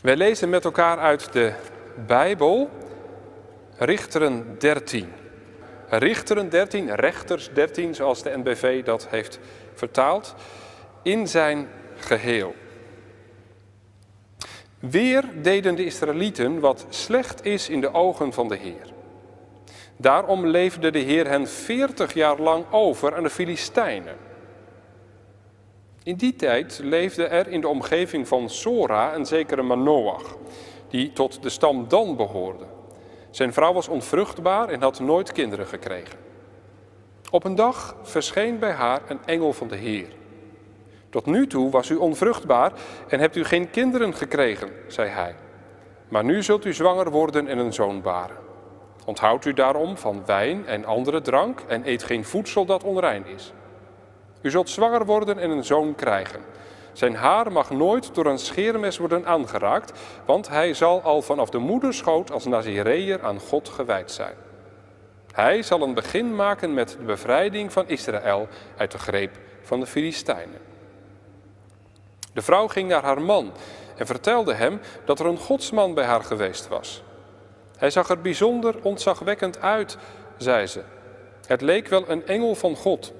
Wij lezen met elkaar uit de Bijbel Richteren 13. Richteren 13, rechters 13, zoals de NBV dat heeft vertaald, in zijn geheel. Weer deden de Israëlieten wat slecht is in de ogen van de Heer. Daarom leefde de Heer hen veertig jaar lang over aan de Filistijnen. In die tijd leefde er in de omgeving van Sora een zekere Manoach, die tot de stam Dan behoorde. Zijn vrouw was onvruchtbaar en had nooit kinderen gekregen. Op een dag verscheen bij haar een engel van de Heer. Tot nu toe was u onvruchtbaar en hebt u geen kinderen gekregen, zei hij. Maar nu zult u zwanger worden en een zoon baren. Onthoud u daarom van wijn en andere drank en eet geen voedsel dat onrein is. U zult zwanger worden en een zoon krijgen. Zijn haar mag nooit door een scheermes worden aangeraakt, want hij zal al vanaf de moederschoot als Nazireër aan God gewijd zijn. Hij zal een begin maken met de bevrijding van Israël uit de greep van de Filistijnen. De vrouw ging naar haar man en vertelde hem dat er een godsman bij haar geweest was. Hij zag er bijzonder ontzagwekkend uit, zei ze. Het leek wel een engel van God.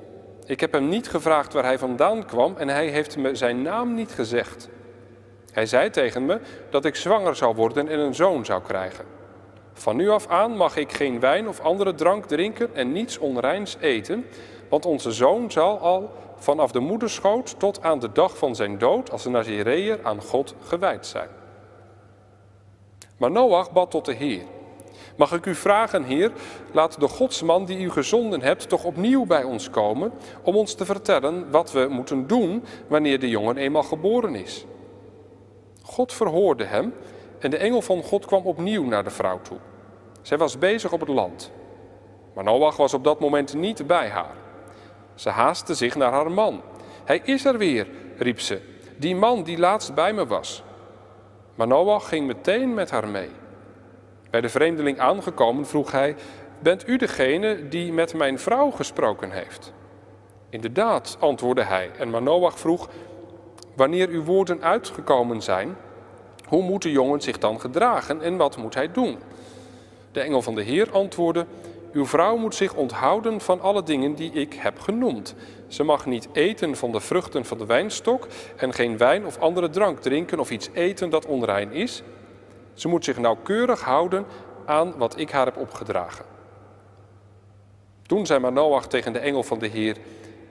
Ik heb hem niet gevraagd waar hij vandaan kwam en hij heeft me zijn naam niet gezegd. Hij zei tegen me dat ik zwanger zou worden en een zoon zou krijgen. Van nu af aan mag ik geen wijn of andere drank drinken en niets onreins eten, want onze zoon zal al vanaf de moederschoot tot aan de dag van zijn dood als een Nazireër aan God gewijd zijn. Maar Noach bad tot de Heer. Mag ik u vragen, Heer, laat de godsman die u gezonden hebt toch opnieuw bij ons komen om ons te vertellen wat we moeten doen wanneer de jongen eenmaal geboren is. God verhoorde hem en de engel van God kwam opnieuw naar de vrouw toe. Zij was bezig op het land. Maar Noach was op dat moment niet bij haar. Ze haastte zich naar haar man. Hij is er weer, riep ze, die man die laatst bij me was. Maar Noach ging meteen met haar mee. Bij de vreemdeling aangekomen vroeg hij: Bent u degene die met mijn vrouw gesproken heeft? Inderdaad, antwoordde hij. En Manoach vroeg: Wanneer uw woorden uitgekomen zijn, hoe moet de jongen zich dan gedragen en wat moet hij doen? De engel van de Heer antwoordde: Uw vrouw moet zich onthouden van alle dingen die ik heb genoemd. Ze mag niet eten van de vruchten van de wijnstok en geen wijn of andere drank drinken of iets eten dat onrein is. Ze moet zich nauwkeurig houden aan wat ik haar heb opgedragen. Toen zei Manoach tegen de engel van de Heer: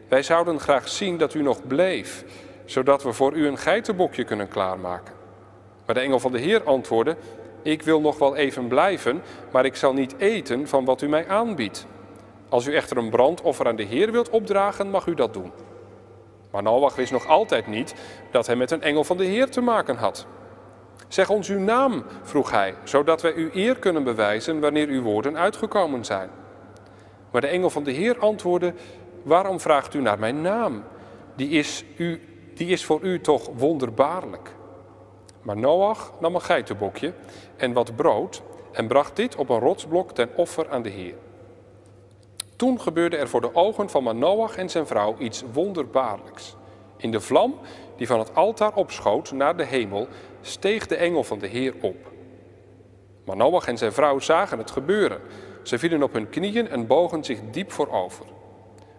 Wij zouden graag zien dat u nog bleef, zodat we voor u een geitenbokje kunnen klaarmaken. Maar de engel van de Heer antwoordde: Ik wil nog wel even blijven, maar ik zal niet eten van wat u mij aanbiedt. Als u echter een brandoffer aan de Heer wilt opdragen, mag u dat doen. Maar Noach wist nog altijd niet dat hij met een engel van de Heer te maken had. Zeg ons uw naam, vroeg hij, zodat wij u eer kunnen bewijzen wanneer uw woorden uitgekomen zijn. Maar de engel van de Heer antwoordde: Waarom vraagt u naar mijn naam? Die is, u, die is voor u toch wonderbaarlijk. Maar Noach nam een geitenbokje en wat brood en bracht dit op een rotsblok ten offer aan de Heer. Toen gebeurde er voor de ogen van Manoach en zijn vrouw iets wonderbaarlijks. In de vlam die van het altaar opschoot naar de hemel, steeg de engel van de Heer op. Manoach en zijn vrouw zagen het gebeuren. Ze vielen op hun knieën en bogen zich diep voorover.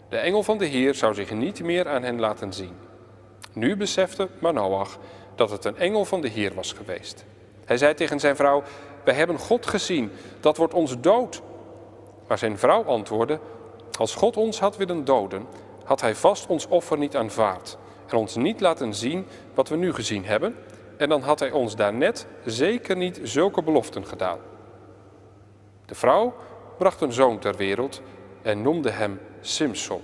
De engel van de Heer zou zich niet meer aan hen laten zien. Nu besefte Manoach dat het een engel van de Heer was geweest. Hij zei tegen zijn vrouw: Wij hebben God gezien, dat wordt ons dood. Maar zijn vrouw antwoordde: Als God ons had willen doden, had hij vast ons offer niet aanvaard en ons niet laten zien wat we nu gezien hebben, en dan had hij ons daarnet zeker niet zulke beloften gedaan. De vrouw bracht een zoon ter wereld en noemde hem Simson.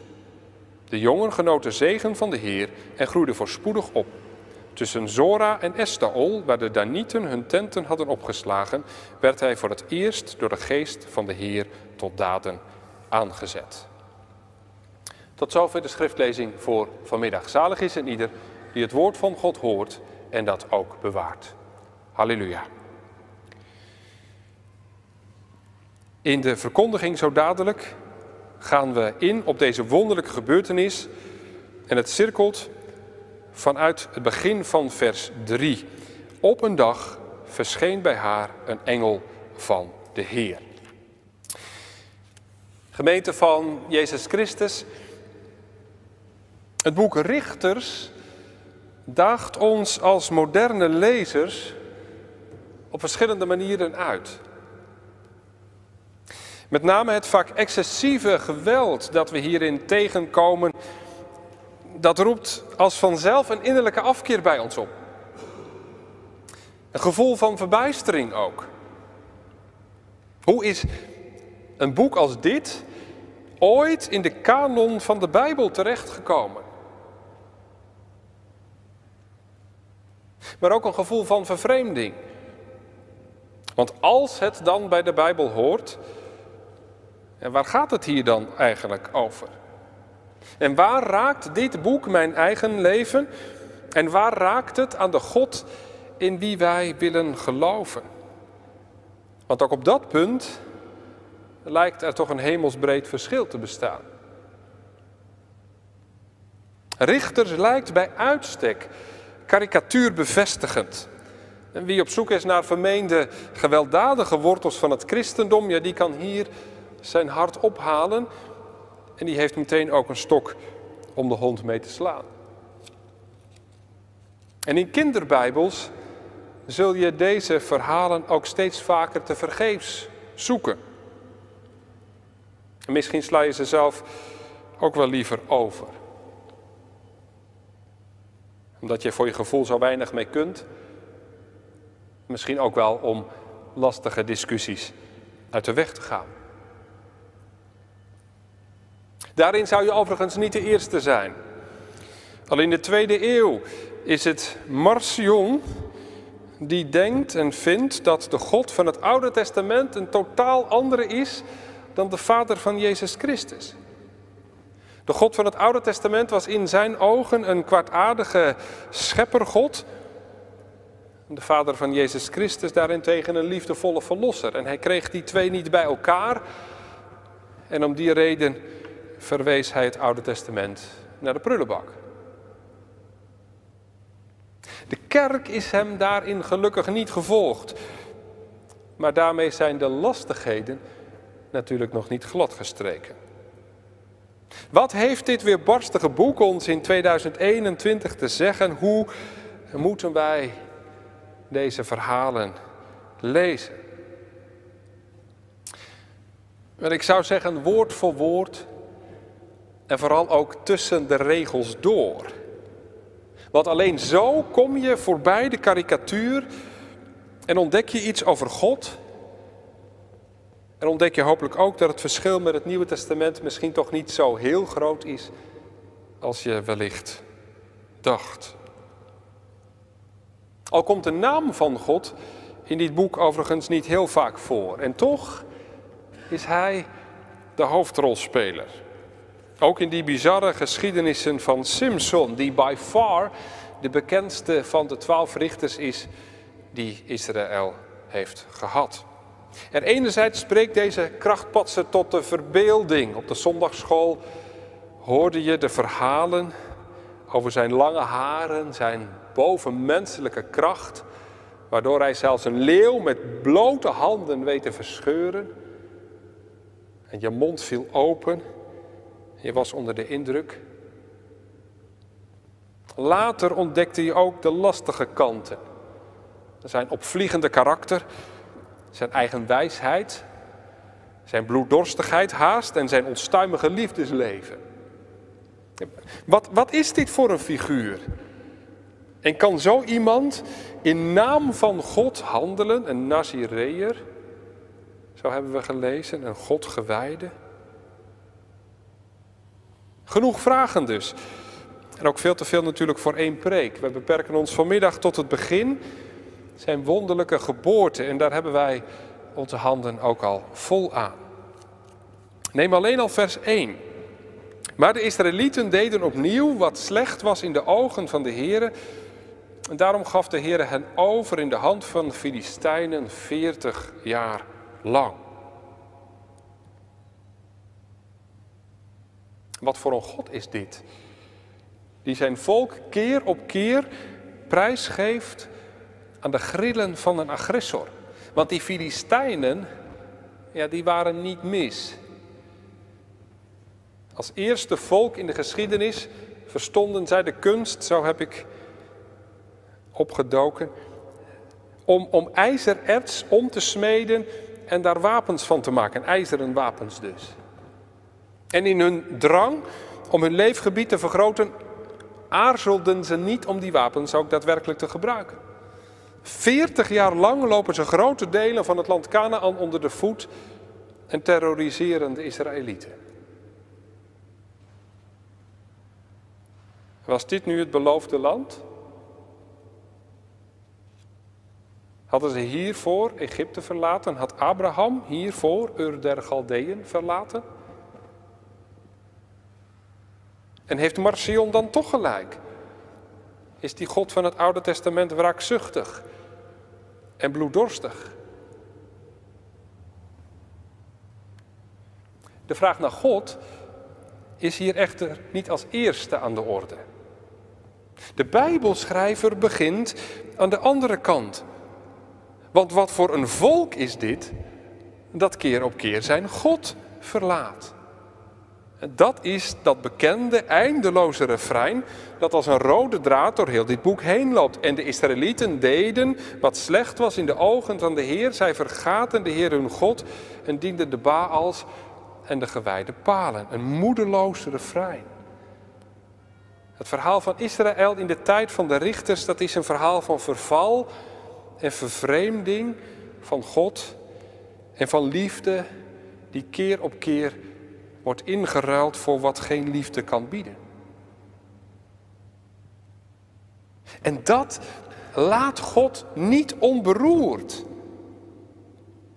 De jongen genoot de zegen van de Heer en groeide voorspoedig op. Tussen Zora en Estaol, waar de Danieten hun tenten hadden opgeslagen, werd hij voor het eerst door de geest van de Heer tot daden aangezet. Tot zover de schriftlezing voor vanmiddag. Zalig is en ieder die het woord van God hoort en dat ook bewaart. Halleluja. In de verkondiging zo dadelijk gaan we in op deze wonderlijke gebeurtenis en het cirkelt vanuit het begin van vers 3 Op een dag verscheen bij haar een engel van de Heer. Gemeente van Jezus Christus, het boek Richters daagt ons als moderne lezers op verschillende manieren uit. Met name het vaak excessieve geweld dat we hierin tegenkomen, dat roept als vanzelf een innerlijke afkeer bij ons op. Een gevoel van verbijstering ook. Hoe is een boek als dit ooit in de kanon van de Bijbel terechtgekomen? Maar ook een gevoel van vervreemding. Want als het dan bij de Bijbel hoort, en waar gaat het hier dan eigenlijk over? En waar raakt dit boek mijn eigen leven? En waar raakt het aan de God in wie wij willen geloven? Want ook op dat punt lijkt er toch een hemelsbreed verschil te bestaan. Richters lijkt bij uitstek karikatuurbevestigend. En wie op zoek is naar vermeende gewelddadige wortels van het christendom, ja, die kan hier zijn hart ophalen en die heeft meteen ook een stok om de hond mee te slaan. En in kinderbijbels zul je deze verhalen ook steeds vaker te vergeefs zoeken. En misschien sla je ze zelf ook wel liever over. Omdat je voor je gevoel zo weinig mee kunt. Misschien ook wel om lastige discussies uit de weg te gaan. Daarin zou je overigens niet de eerste zijn. Al in de tweede eeuw is het Marcion die denkt en vindt dat de God van het Oude Testament een totaal andere is dan de Vader van Jezus Christus. De God van het Oude Testament was in zijn ogen een kwaadaardige scheppergod. De Vader van Jezus Christus daarentegen een liefdevolle verlosser. En hij kreeg die twee niet bij elkaar. En om die reden verwees hij het Oude Testament naar de prullenbak. De kerk is hem daarin gelukkig niet gevolgd. Maar daarmee zijn de lastigheden natuurlijk nog niet gladgestreken. Wat heeft dit weerbarstige boek ons in 2021 te zeggen? Hoe moeten wij deze verhalen lezen? Wel, ik zou zeggen woord voor woord en vooral ook tussen de regels door. Want alleen zo kom je voorbij de karikatuur en ontdek je iets over God. En ontdek je hopelijk ook dat het verschil met het Nieuwe Testament misschien toch niet zo heel groot is als je wellicht dacht. Al komt de naam van God in dit boek overigens niet heel vaak voor. En toch is hij de hoofdrolspeler. Ook in die bizarre geschiedenissen van Simson, die by far de bekendste van de twaalf richters is die Israël heeft gehad. En enerzijds spreekt deze krachtpatser tot de verbeelding. Op de zondagschool hoorde je de verhalen over zijn lange haren, zijn bovenmenselijke kracht, waardoor hij zelfs een leeuw met blote handen weet te verscheuren. En je mond viel open je was onder de indruk. Later ontdekte je ook de lastige kanten. Zijn opvliegende karakter, zijn eigen wijsheid, zijn bloeddorstigheid haast en zijn onstuimige liefdesleven. Wat, wat is dit voor een figuur? En kan zo iemand in naam van God handelen, een Nazireër? Zo hebben we gelezen, een God gewijde. Genoeg vragen dus. En ook veel te veel natuurlijk voor één preek. We beperken ons vanmiddag tot het begin, zijn wonderlijke geboorte. En daar hebben wij onze handen ook al vol aan. Neem alleen al vers 1. Maar de Israëlieten deden opnieuw wat slecht was in de ogen van de Heer. En daarom gaf de Heer hen over in de hand van de Filistijnen 40 jaar lang. Wat voor een God is dit? Die zijn volk keer op keer prijsgeeft aan de grillen van een agressor. Want die Filistijnen, ja, die waren niet mis. Als eerste volk in de geschiedenis verstonden zij de kunst, zo heb ik opgedoken, om, om ijzererts om te smeden en daar wapens van te maken, ijzeren wapens dus. En in hun drang om hun leefgebied te vergroten, aarzelden ze niet om die wapens ook daadwerkelijk te gebruiken. Veertig jaar lang lopen ze grote delen van het land Canaan onder de voet en terroriseren de Israëlieten. Was dit nu het beloofde land? Hadden ze hiervoor Egypte verlaten? Had Abraham hiervoor Ur der Galdeën verlaten? En heeft Marcion dan toch gelijk? Is die God van het Oude Testament wraakzuchtig en bloeddorstig? De vraag naar God is hier echter niet als eerste aan de orde. De Bijbelschrijver begint aan de andere kant. Want wat voor een volk is dit dat keer op keer zijn God verlaat? Dat is dat bekende, eindeloze refrein dat als een rode draad door heel dit boek heen loopt. En de Israëlieten deden wat slecht was in de ogen van de Heer. Zij vergaten de Heer hun God en dienden de Baals en de gewijde palen. Een moedeloos refrein. Het verhaal van Israël in de tijd van de richters, dat is een verhaal van verval en vervreemding van God en van liefde die keer op keer wordt ingeruild voor wat geen liefde kan bieden. En dat laat God niet onberoerd.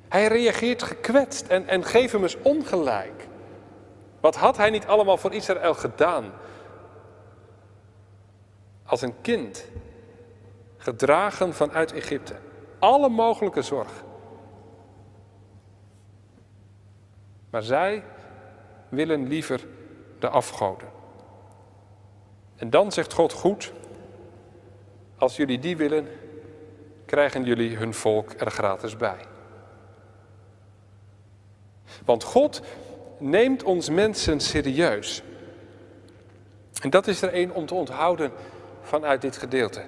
Hij reageert gekwetst en, en geeft hem eens ongelijk. Wat had hij niet allemaal voor Israël gedaan? Als een kind, gedragen vanuit Egypte. Alle mogelijke zorg. Maar zij willen liever de afgoden. En dan zegt God goed, als jullie die willen, krijgen jullie hun volk er gratis bij. Want God neemt ons mensen serieus. En dat is er één om te onthouden vanuit dit gedeelte.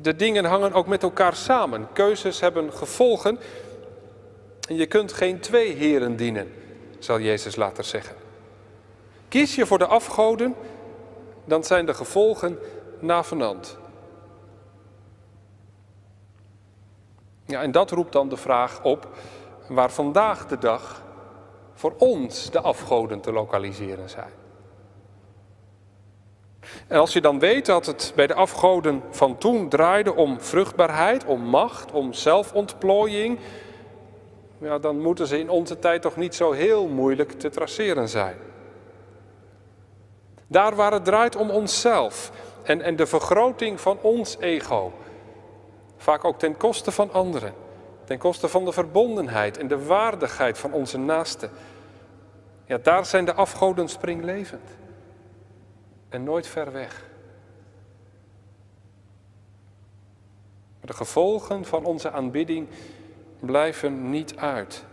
De dingen hangen ook met elkaar samen. Keuzes hebben gevolgen. En je kunt geen twee heren dienen, zal Jezus later zeggen. Kies je voor de afgoden, dan zijn de gevolgen navenant. Ja, en dat roept dan de vraag op waar vandaag de dag voor ons de afgoden te lokaliseren zijn. En als je dan weet dat het bij de afgoden van toen draaide om vruchtbaarheid, om macht, om zelfontplooiing, ja, dan moeten ze in onze tijd toch niet zo heel moeilijk te traceren zijn. Daar waar het draait om onszelf en, en de vergroting van ons ego, vaak ook ten koste van anderen, ten koste van de verbondenheid en de waardigheid van onze naasten. Ja, daar zijn de afgoden springlevend en nooit ver weg. De gevolgen van onze aanbidding blijven niet uit.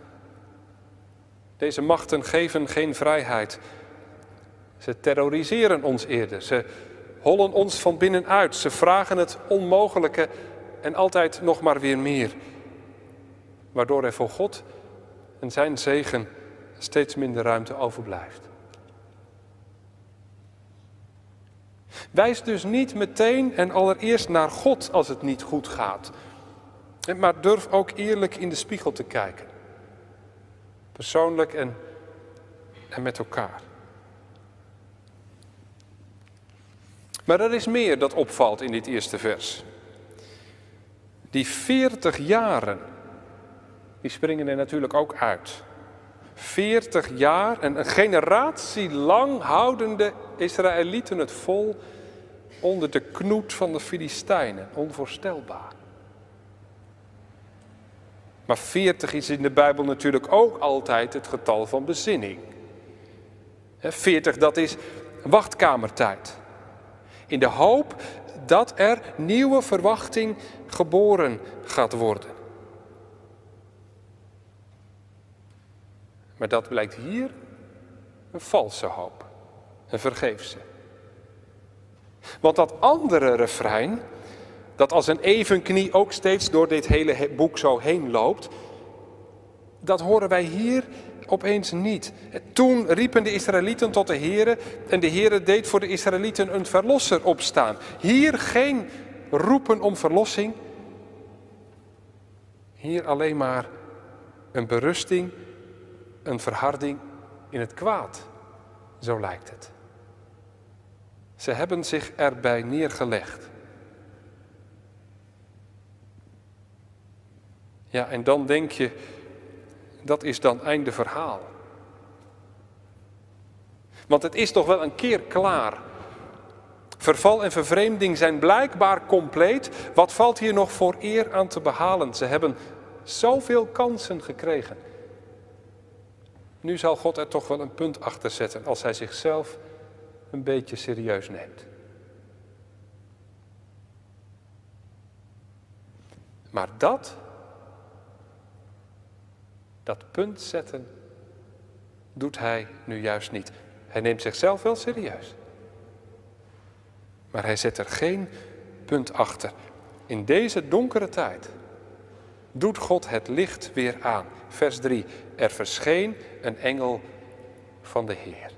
Deze machten geven geen vrijheid. Ze terroriseren ons eerder. Ze hollen ons van binnenuit. Ze vragen het onmogelijke en altijd nog maar weer meer. Waardoor er voor God en zijn zegen steeds minder ruimte overblijft. Wijs dus niet meteen en allereerst naar God als het niet goed gaat. Maar durf ook eerlijk in de spiegel te kijken. Persoonlijk en, en met elkaar. Maar er is meer dat opvalt in dit eerste vers. Die 40 jaren, die springen er natuurlijk ook uit. 40 jaar en een generatie lang houdende Israëlieten het vol onder de knoet van de Filistijnen. Onvoorstelbaar. Maar 40 is in de Bijbel natuurlijk ook altijd het getal van bezinning. 40 dat is wachtkamertijd. In de hoop dat er nieuwe verwachting geboren gaat worden. Maar dat blijkt hier een valse hoop, een vergeefse. Want dat andere refrein, dat als een evenknie ook steeds door dit hele boek zo heen loopt, dat horen wij hier opeens niet. Toen riepen de Israëlieten tot de Here en de Here deed voor de Israëlieten een verlosser opstaan. Hier geen roepen om verlossing, hier alleen maar een berusting, een verharding in het kwaad. Zo lijkt het. Ze hebben zich erbij neergelegd. Ja, en dan denk je, dat is dan einde verhaal. Want het is toch wel een keer klaar. Verval en vervreemding zijn blijkbaar compleet. Wat valt hier nog voor eer aan te behalen? Ze hebben zoveel kansen gekregen. Nu zal God er toch wel een punt achter zetten als hij zichzelf een beetje serieus neemt. Maar dat dat punt zetten doet hij nu juist niet. Hij neemt zichzelf wel serieus. Maar hij zet er geen punt achter. In deze donkere tijd doet God het licht weer aan. Vers 3. Er verscheen een engel van de Heer.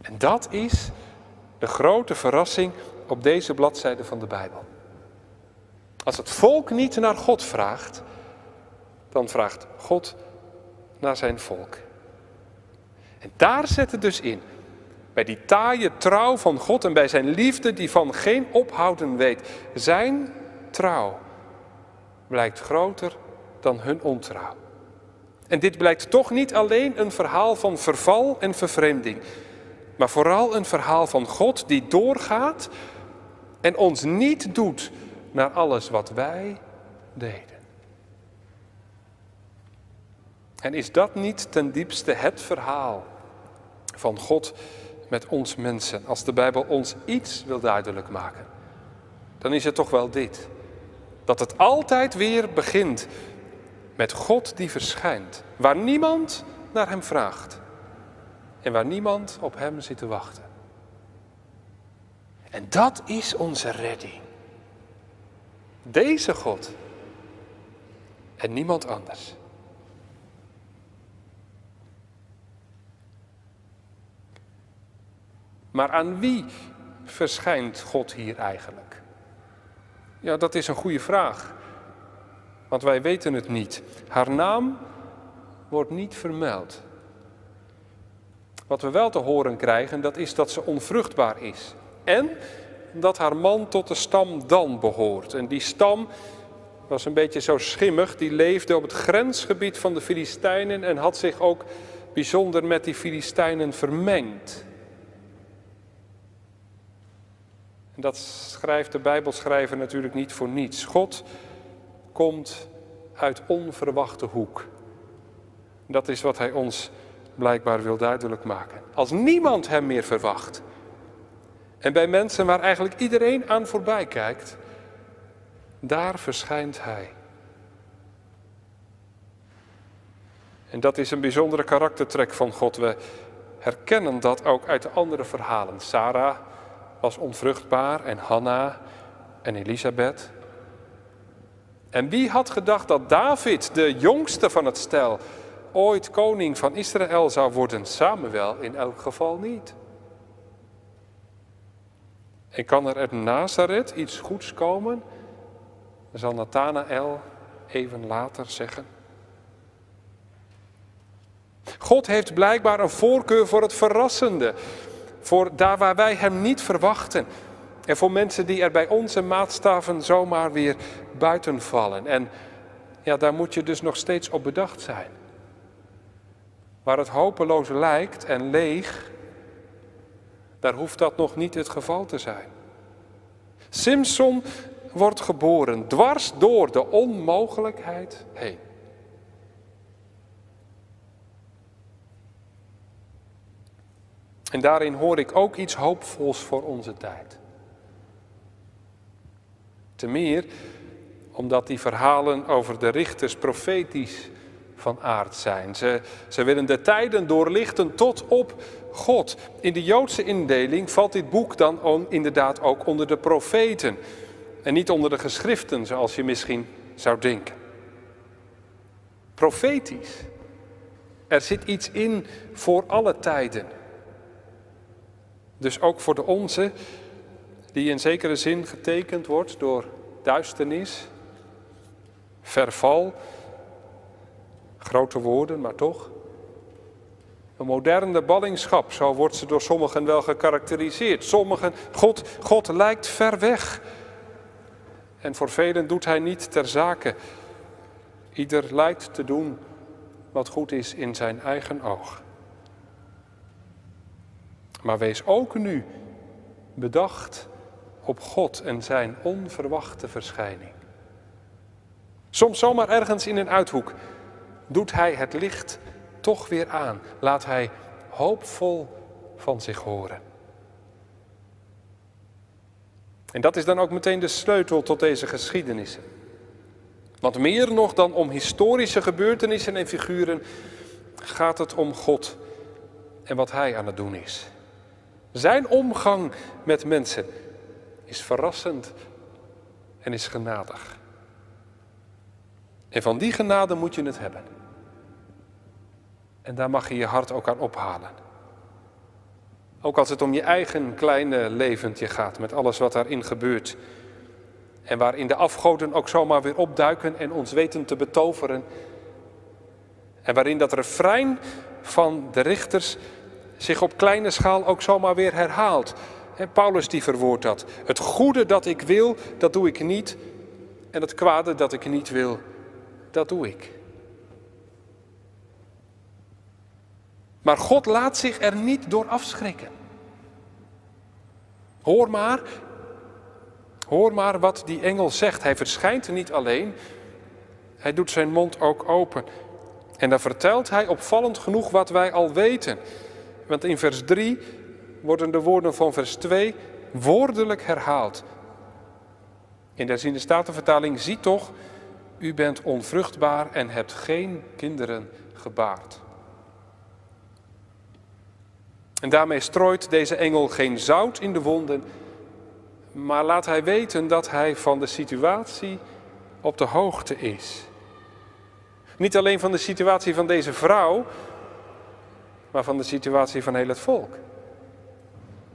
En dat is de grote verrassing op deze bladzijde van de Bijbel. Als het volk niet naar God vraagt, dan vraagt God naar zijn volk. En daar zet het dus in. Bij die taaie trouw van God en bij zijn liefde die van geen ophouden weet. Zijn trouw blijkt groter dan hun ontrouw. En dit blijkt toch niet alleen een verhaal van verval en vervreemding, maar vooral een verhaal van God die doorgaat en ons niet doet naar alles wat wij deden. En is dat niet ten diepste het verhaal van God met ons mensen? Als de Bijbel ons iets wil duidelijk maken, dan is het toch wel dit. Dat het altijd weer begint met God die verschijnt, waar niemand naar Hem vraagt en waar niemand op Hem zit te wachten. En dat is onze redding. Deze God en niemand anders. Maar aan wie verschijnt God hier eigenlijk? Ja, dat is een goede vraag. Want wij weten het niet. Haar naam wordt niet vermeld. Wat we wel te horen krijgen, dat is dat ze onvruchtbaar is. En dat haar man tot de stam Dan behoort. En die stam was een beetje zo schimmig, die leefde op het grensgebied van de Filistijnen en had zich ook bijzonder met die Filistijnen vermengd. Dat schrijft de Bijbelschrijver natuurlijk niet voor niets. God komt uit onverwachte hoek. Dat is wat hij ons blijkbaar wil duidelijk maken. Als niemand hem meer verwacht. En bij mensen waar eigenlijk iedereen aan voorbij kijkt, daar verschijnt hij. En dat is een bijzondere karaktertrek van God. We herkennen dat ook uit de andere verhalen. Sarah was onvruchtbaar en Hanna en Elisabeth. En wie had gedacht dat David, de jongste van het stel, ooit koning van Israël zou worden? Samuel in elk geval niet. En kan er uit Nazareth iets goeds komen? Zal Nathanael even later zeggen. God heeft blijkbaar een voorkeur voor het verrassende. Voor daar waar wij Hem niet verwachten. En voor mensen die er bij onze maatstaven zomaar weer buiten vallen. En ja, daar moet je dus nog steeds op bedacht zijn. Waar het hopeloos lijkt en leeg, daar hoeft dat nog niet het geval te zijn. Simpson wordt geboren dwars door de onmogelijkheid heen. En daarin hoor ik ook iets hoopvols voor onze tijd. Te meer omdat die verhalen over de richters profetisch van aard zijn. Ze, ze willen de tijden doorlichten tot op God. In de Joodse indeling valt dit boek dan inderdaad ook onder de profeten. En niet onder de geschriften, zoals je misschien zou denken. Profetisch. Er zit iets in voor alle tijden. Dus ook voor de onze, die in zekere zin getekend wordt door duisternis, verval, grote woorden, maar toch. Een moderne ballingschap, zo wordt ze door sommigen wel gekarakteriseerd. Sommigen, God, God lijkt ver weg. En voor velen doet hij niet ter zake. Ieder lijkt te doen wat goed is in zijn eigen oog. Maar wees ook nu bedacht op God en zijn onverwachte verschijning. Soms zomaar ergens in een uithoek doet hij het licht toch weer aan. Laat hij hoopvol van zich horen. En dat is dan ook meteen de sleutel tot deze geschiedenissen. Want meer nog dan om historische gebeurtenissen en figuren gaat het om God en wat Hij aan het doen is. Zijn omgang met mensen is verrassend en is genadig. En van die genade moet je het hebben. En daar mag je je hart ook aan ophalen. Ook als het om je eigen kleine leventje gaat, met alles wat daarin gebeurt. En waarin de afgoden ook zomaar weer opduiken en ons weten te betoveren. En waarin dat refrein van de richters zich op kleine schaal ook zomaar weer herhaalt. Paulus die verwoordt dat. Het goede dat ik wil, dat doe ik niet. En het kwade dat ik niet wil, dat doe ik. Maar God laat zich er niet door afschrikken. Hoor maar, hoor maar wat die engel zegt. Hij verschijnt niet alleen, hij doet zijn mond ook open. En dan vertelt hij opvallend genoeg wat wij al weten. Want in vers 3 worden de woorden van vers 2 woordelijk herhaald. In de ziende statenvertaling, zie toch, u bent onvruchtbaar en hebt geen kinderen gebaard. En daarmee strooit deze engel geen zout in de wonden, maar laat hij weten dat hij van de situatie op de hoogte is. Niet alleen van de situatie van deze vrouw, maar van de situatie van heel het volk.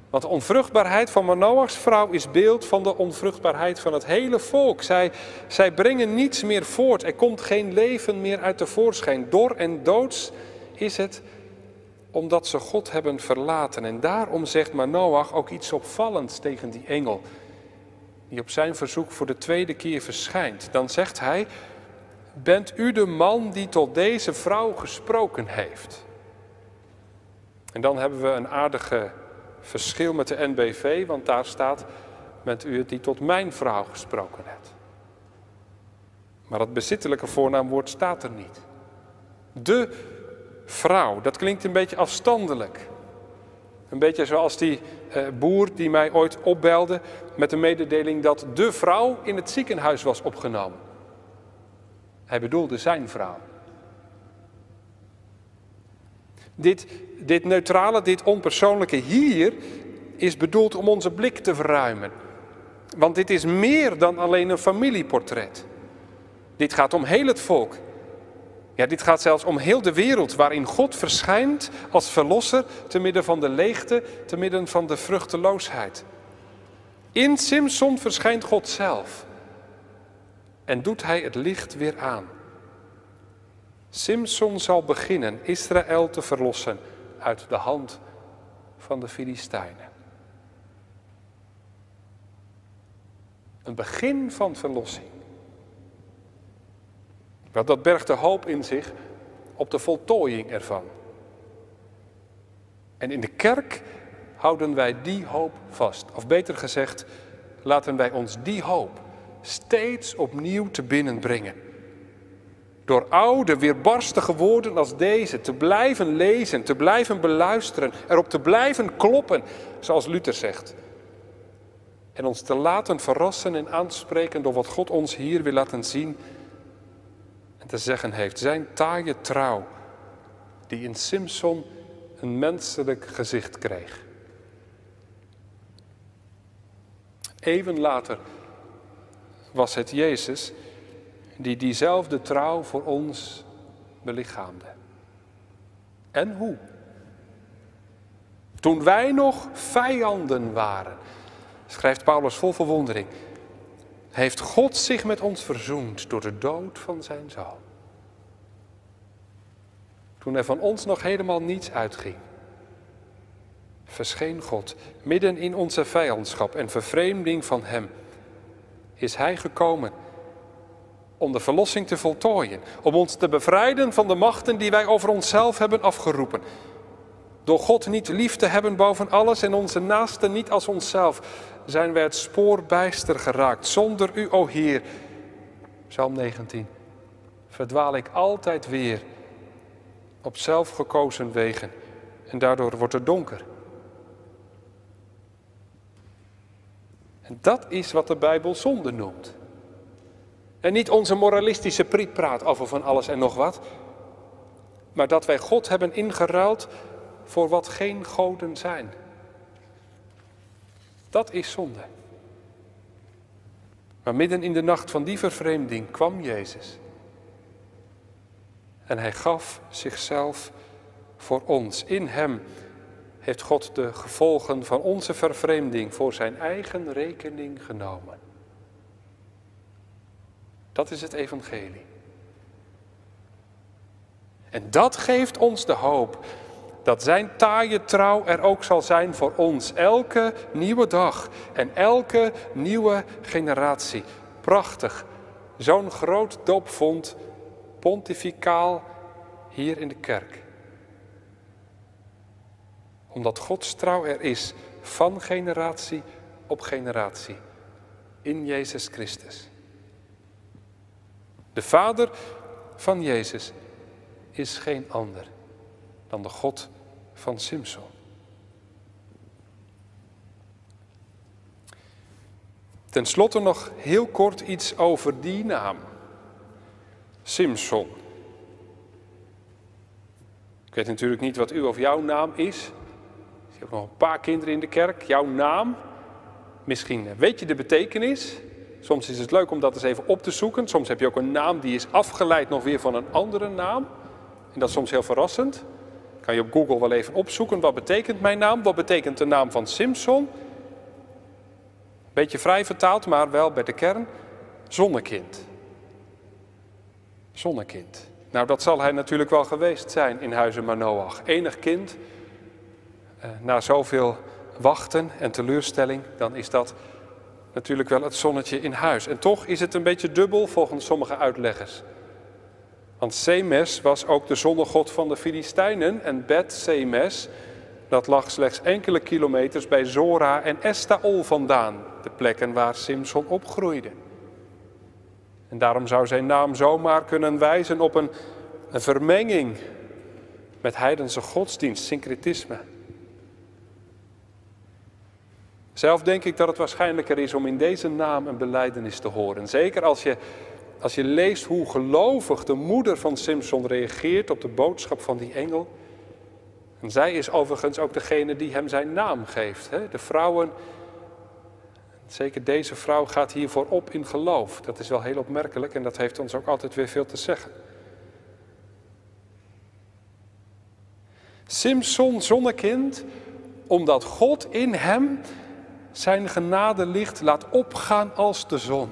Want de onvruchtbaarheid van Manoachs vrouw is beeld van de onvruchtbaarheid van het hele volk. Zij, zij brengen niets meer voort. Er komt geen leven meer uit de voorschijn. Dor en doods is het omdat ze God hebben verlaten. En daarom zegt Manoach ook iets opvallends tegen die engel, die op zijn verzoek voor de tweede keer verschijnt. Dan zegt hij, bent u de man die tot deze vrouw gesproken heeft? En dan hebben we een aardige verschil met de NBV, want daar staat, bent u die tot mijn vrouw gesproken hebt. Maar het bezittelijke voornaamwoord staat er niet. De vrouw, dat klinkt een beetje afstandelijk. Een beetje zoals die eh, boer die mij ooit opbelde met de mededeling dat de vrouw in het ziekenhuis was opgenomen. Hij bedoelde zijn vrouw. Dit, dit neutrale, dit onpersoonlijke hier is bedoeld om onze blik te verruimen. Want dit is meer dan alleen een familieportret. Dit gaat om heel het volk. Ja, dit gaat zelfs om heel de wereld waarin God verschijnt als verlosser te midden van de leegte, te midden van de vruchteloosheid. In Simson verschijnt God zelf en doet hij het licht weer aan. Simson zal beginnen Israël te verlossen uit de hand van de Filistijnen. Een begin van verlossing. Want dat bergt de hoop in zich op de voltooiing ervan. En in de kerk houden wij die hoop vast. Of beter gezegd, laten wij ons die hoop steeds opnieuw te binnen brengen. Door oude, weerbarstige woorden als deze te blijven lezen, te blijven beluisteren, erop te blijven kloppen, zoals Luther zegt. En ons te laten verrassen en aanspreken door wat God ons hier wil laten zien en te zeggen heeft. Zijn taaie trouw, die in Simson een menselijk gezicht kreeg. Even later was het Jezus die diezelfde trouw voor ons belichaamde. En hoe? Toen wij nog vijanden waren, schrijft Paulus vol verwondering, heeft God zich met ons verzoend door de dood van zijn zoon. Toen er van ons nog helemaal niets uitging, verscheen God midden in onze vijandschap en vervreemding van Hem. Is Hij gekomen om de verlossing te voltooien, om ons te bevrijden van de machten die wij over onszelf hebben afgeroepen. Door God niet lief te hebben boven alles en onze naasten niet als onszelf, zijn wij het spoor bijster geraakt. Zonder u, o Heer, Psalm 19, verdwaal ik altijd weer op zelfgekozen wegen en daardoor wordt het donker. En dat is wat de Bijbel zonde noemt. En niet onze moralistische prietpraat over van alles en nog wat. Maar dat wij God hebben ingeruild voor wat geen goden zijn. Dat is zonde. Maar midden in de nacht van die vervreemding kwam Jezus. En hij gaf zichzelf voor ons. In hem heeft God de gevolgen van onze vervreemding voor zijn eigen rekening genomen. Dat is het evangelie. En dat geeft ons de hoop dat zijn taaie trouw er ook zal zijn voor ons. Elke nieuwe dag en elke nieuwe generatie. Prachtig. Zo'n groot doopvond, pontificaal, hier in de kerk. Omdat Gods trouw er is van generatie op generatie. In Jezus Christus. De vader van Jezus is geen ander dan de God van Simson. Ten slotte nog heel kort iets over die naam. Simson. Ik weet natuurlijk niet wat uw of jouw naam is. Je hebt nog een paar kinderen in de kerk. Jouw naam. Misschien weet je de betekenis. Soms is het leuk om dat eens even op te zoeken. Soms heb je ook een naam die is afgeleid nog weer van een andere naam. En dat is soms heel verrassend. Kan je op Google wel even opzoeken. Wat betekent mijn naam? Wat betekent de naam van Simpson? Beetje vrij vertaald, maar wel bij de kern. Zonnekind. Zonnekind. Nou, dat zal hij natuurlijk wel geweest zijn in Huizen Manoach. Enig kind. Eh, na zoveel wachten en teleurstelling, dan is dat natuurlijk wel het zonnetje in huis. En toch is het een beetje dubbel volgens sommige uitleggers. Want Semes was ook de zonnegod van de Filistijnen en Bet Semes, dat lag slechts enkele kilometers bij Zora en Estaol vandaan, de plekken waar Simson opgroeide. En daarom zou zijn naam zomaar kunnen wijzen op een, een vermenging met heidense godsdienst, syncretisme. Zelf denk ik dat het waarschijnlijker is om in deze naam een beleidenis te horen. Zeker als je, als je leest hoe gelovig de moeder van Simpson reageert op de boodschap van die engel. En zij is overigens ook degene die hem zijn naam geeft. Hè? De vrouwen, zeker deze vrouw gaat hiervoor op in geloof. Dat is wel heel opmerkelijk en dat heeft ons ook altijd weer veel te zeggen. Simpson, zonnekind, omdat God in hem zijn genadelicht laat opgaan als de zon.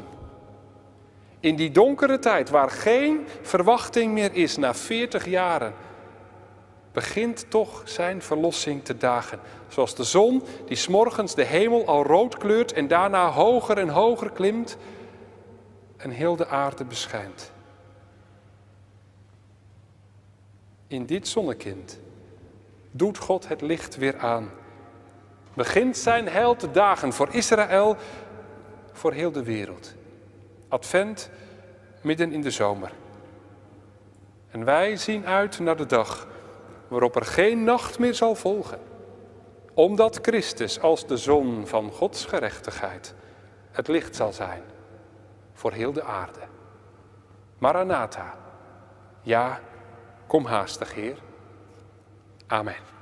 In die donkere tijd waar geen verwachting meer is na 40 jaren, begint toch zijn verlossing te dagen. Zoals de zon die s'morgens de hemel al rood kleurt en daarna hoger en hoger klimt en heel de aarde beschijnt. In dit zonnekind doet God het licht weer aan begint zijn heil te dagen voor Israël, voor heel de wereld. Advent midden in de zomer. En wij zien uit naar de dag waarop er geen nacht meer zal volgen, omdat Christus als de zon van Gods gerechtigheid het licht zal zijn voor heel de aarde. Maranatha, ja, kom haastig, Heer. Amen.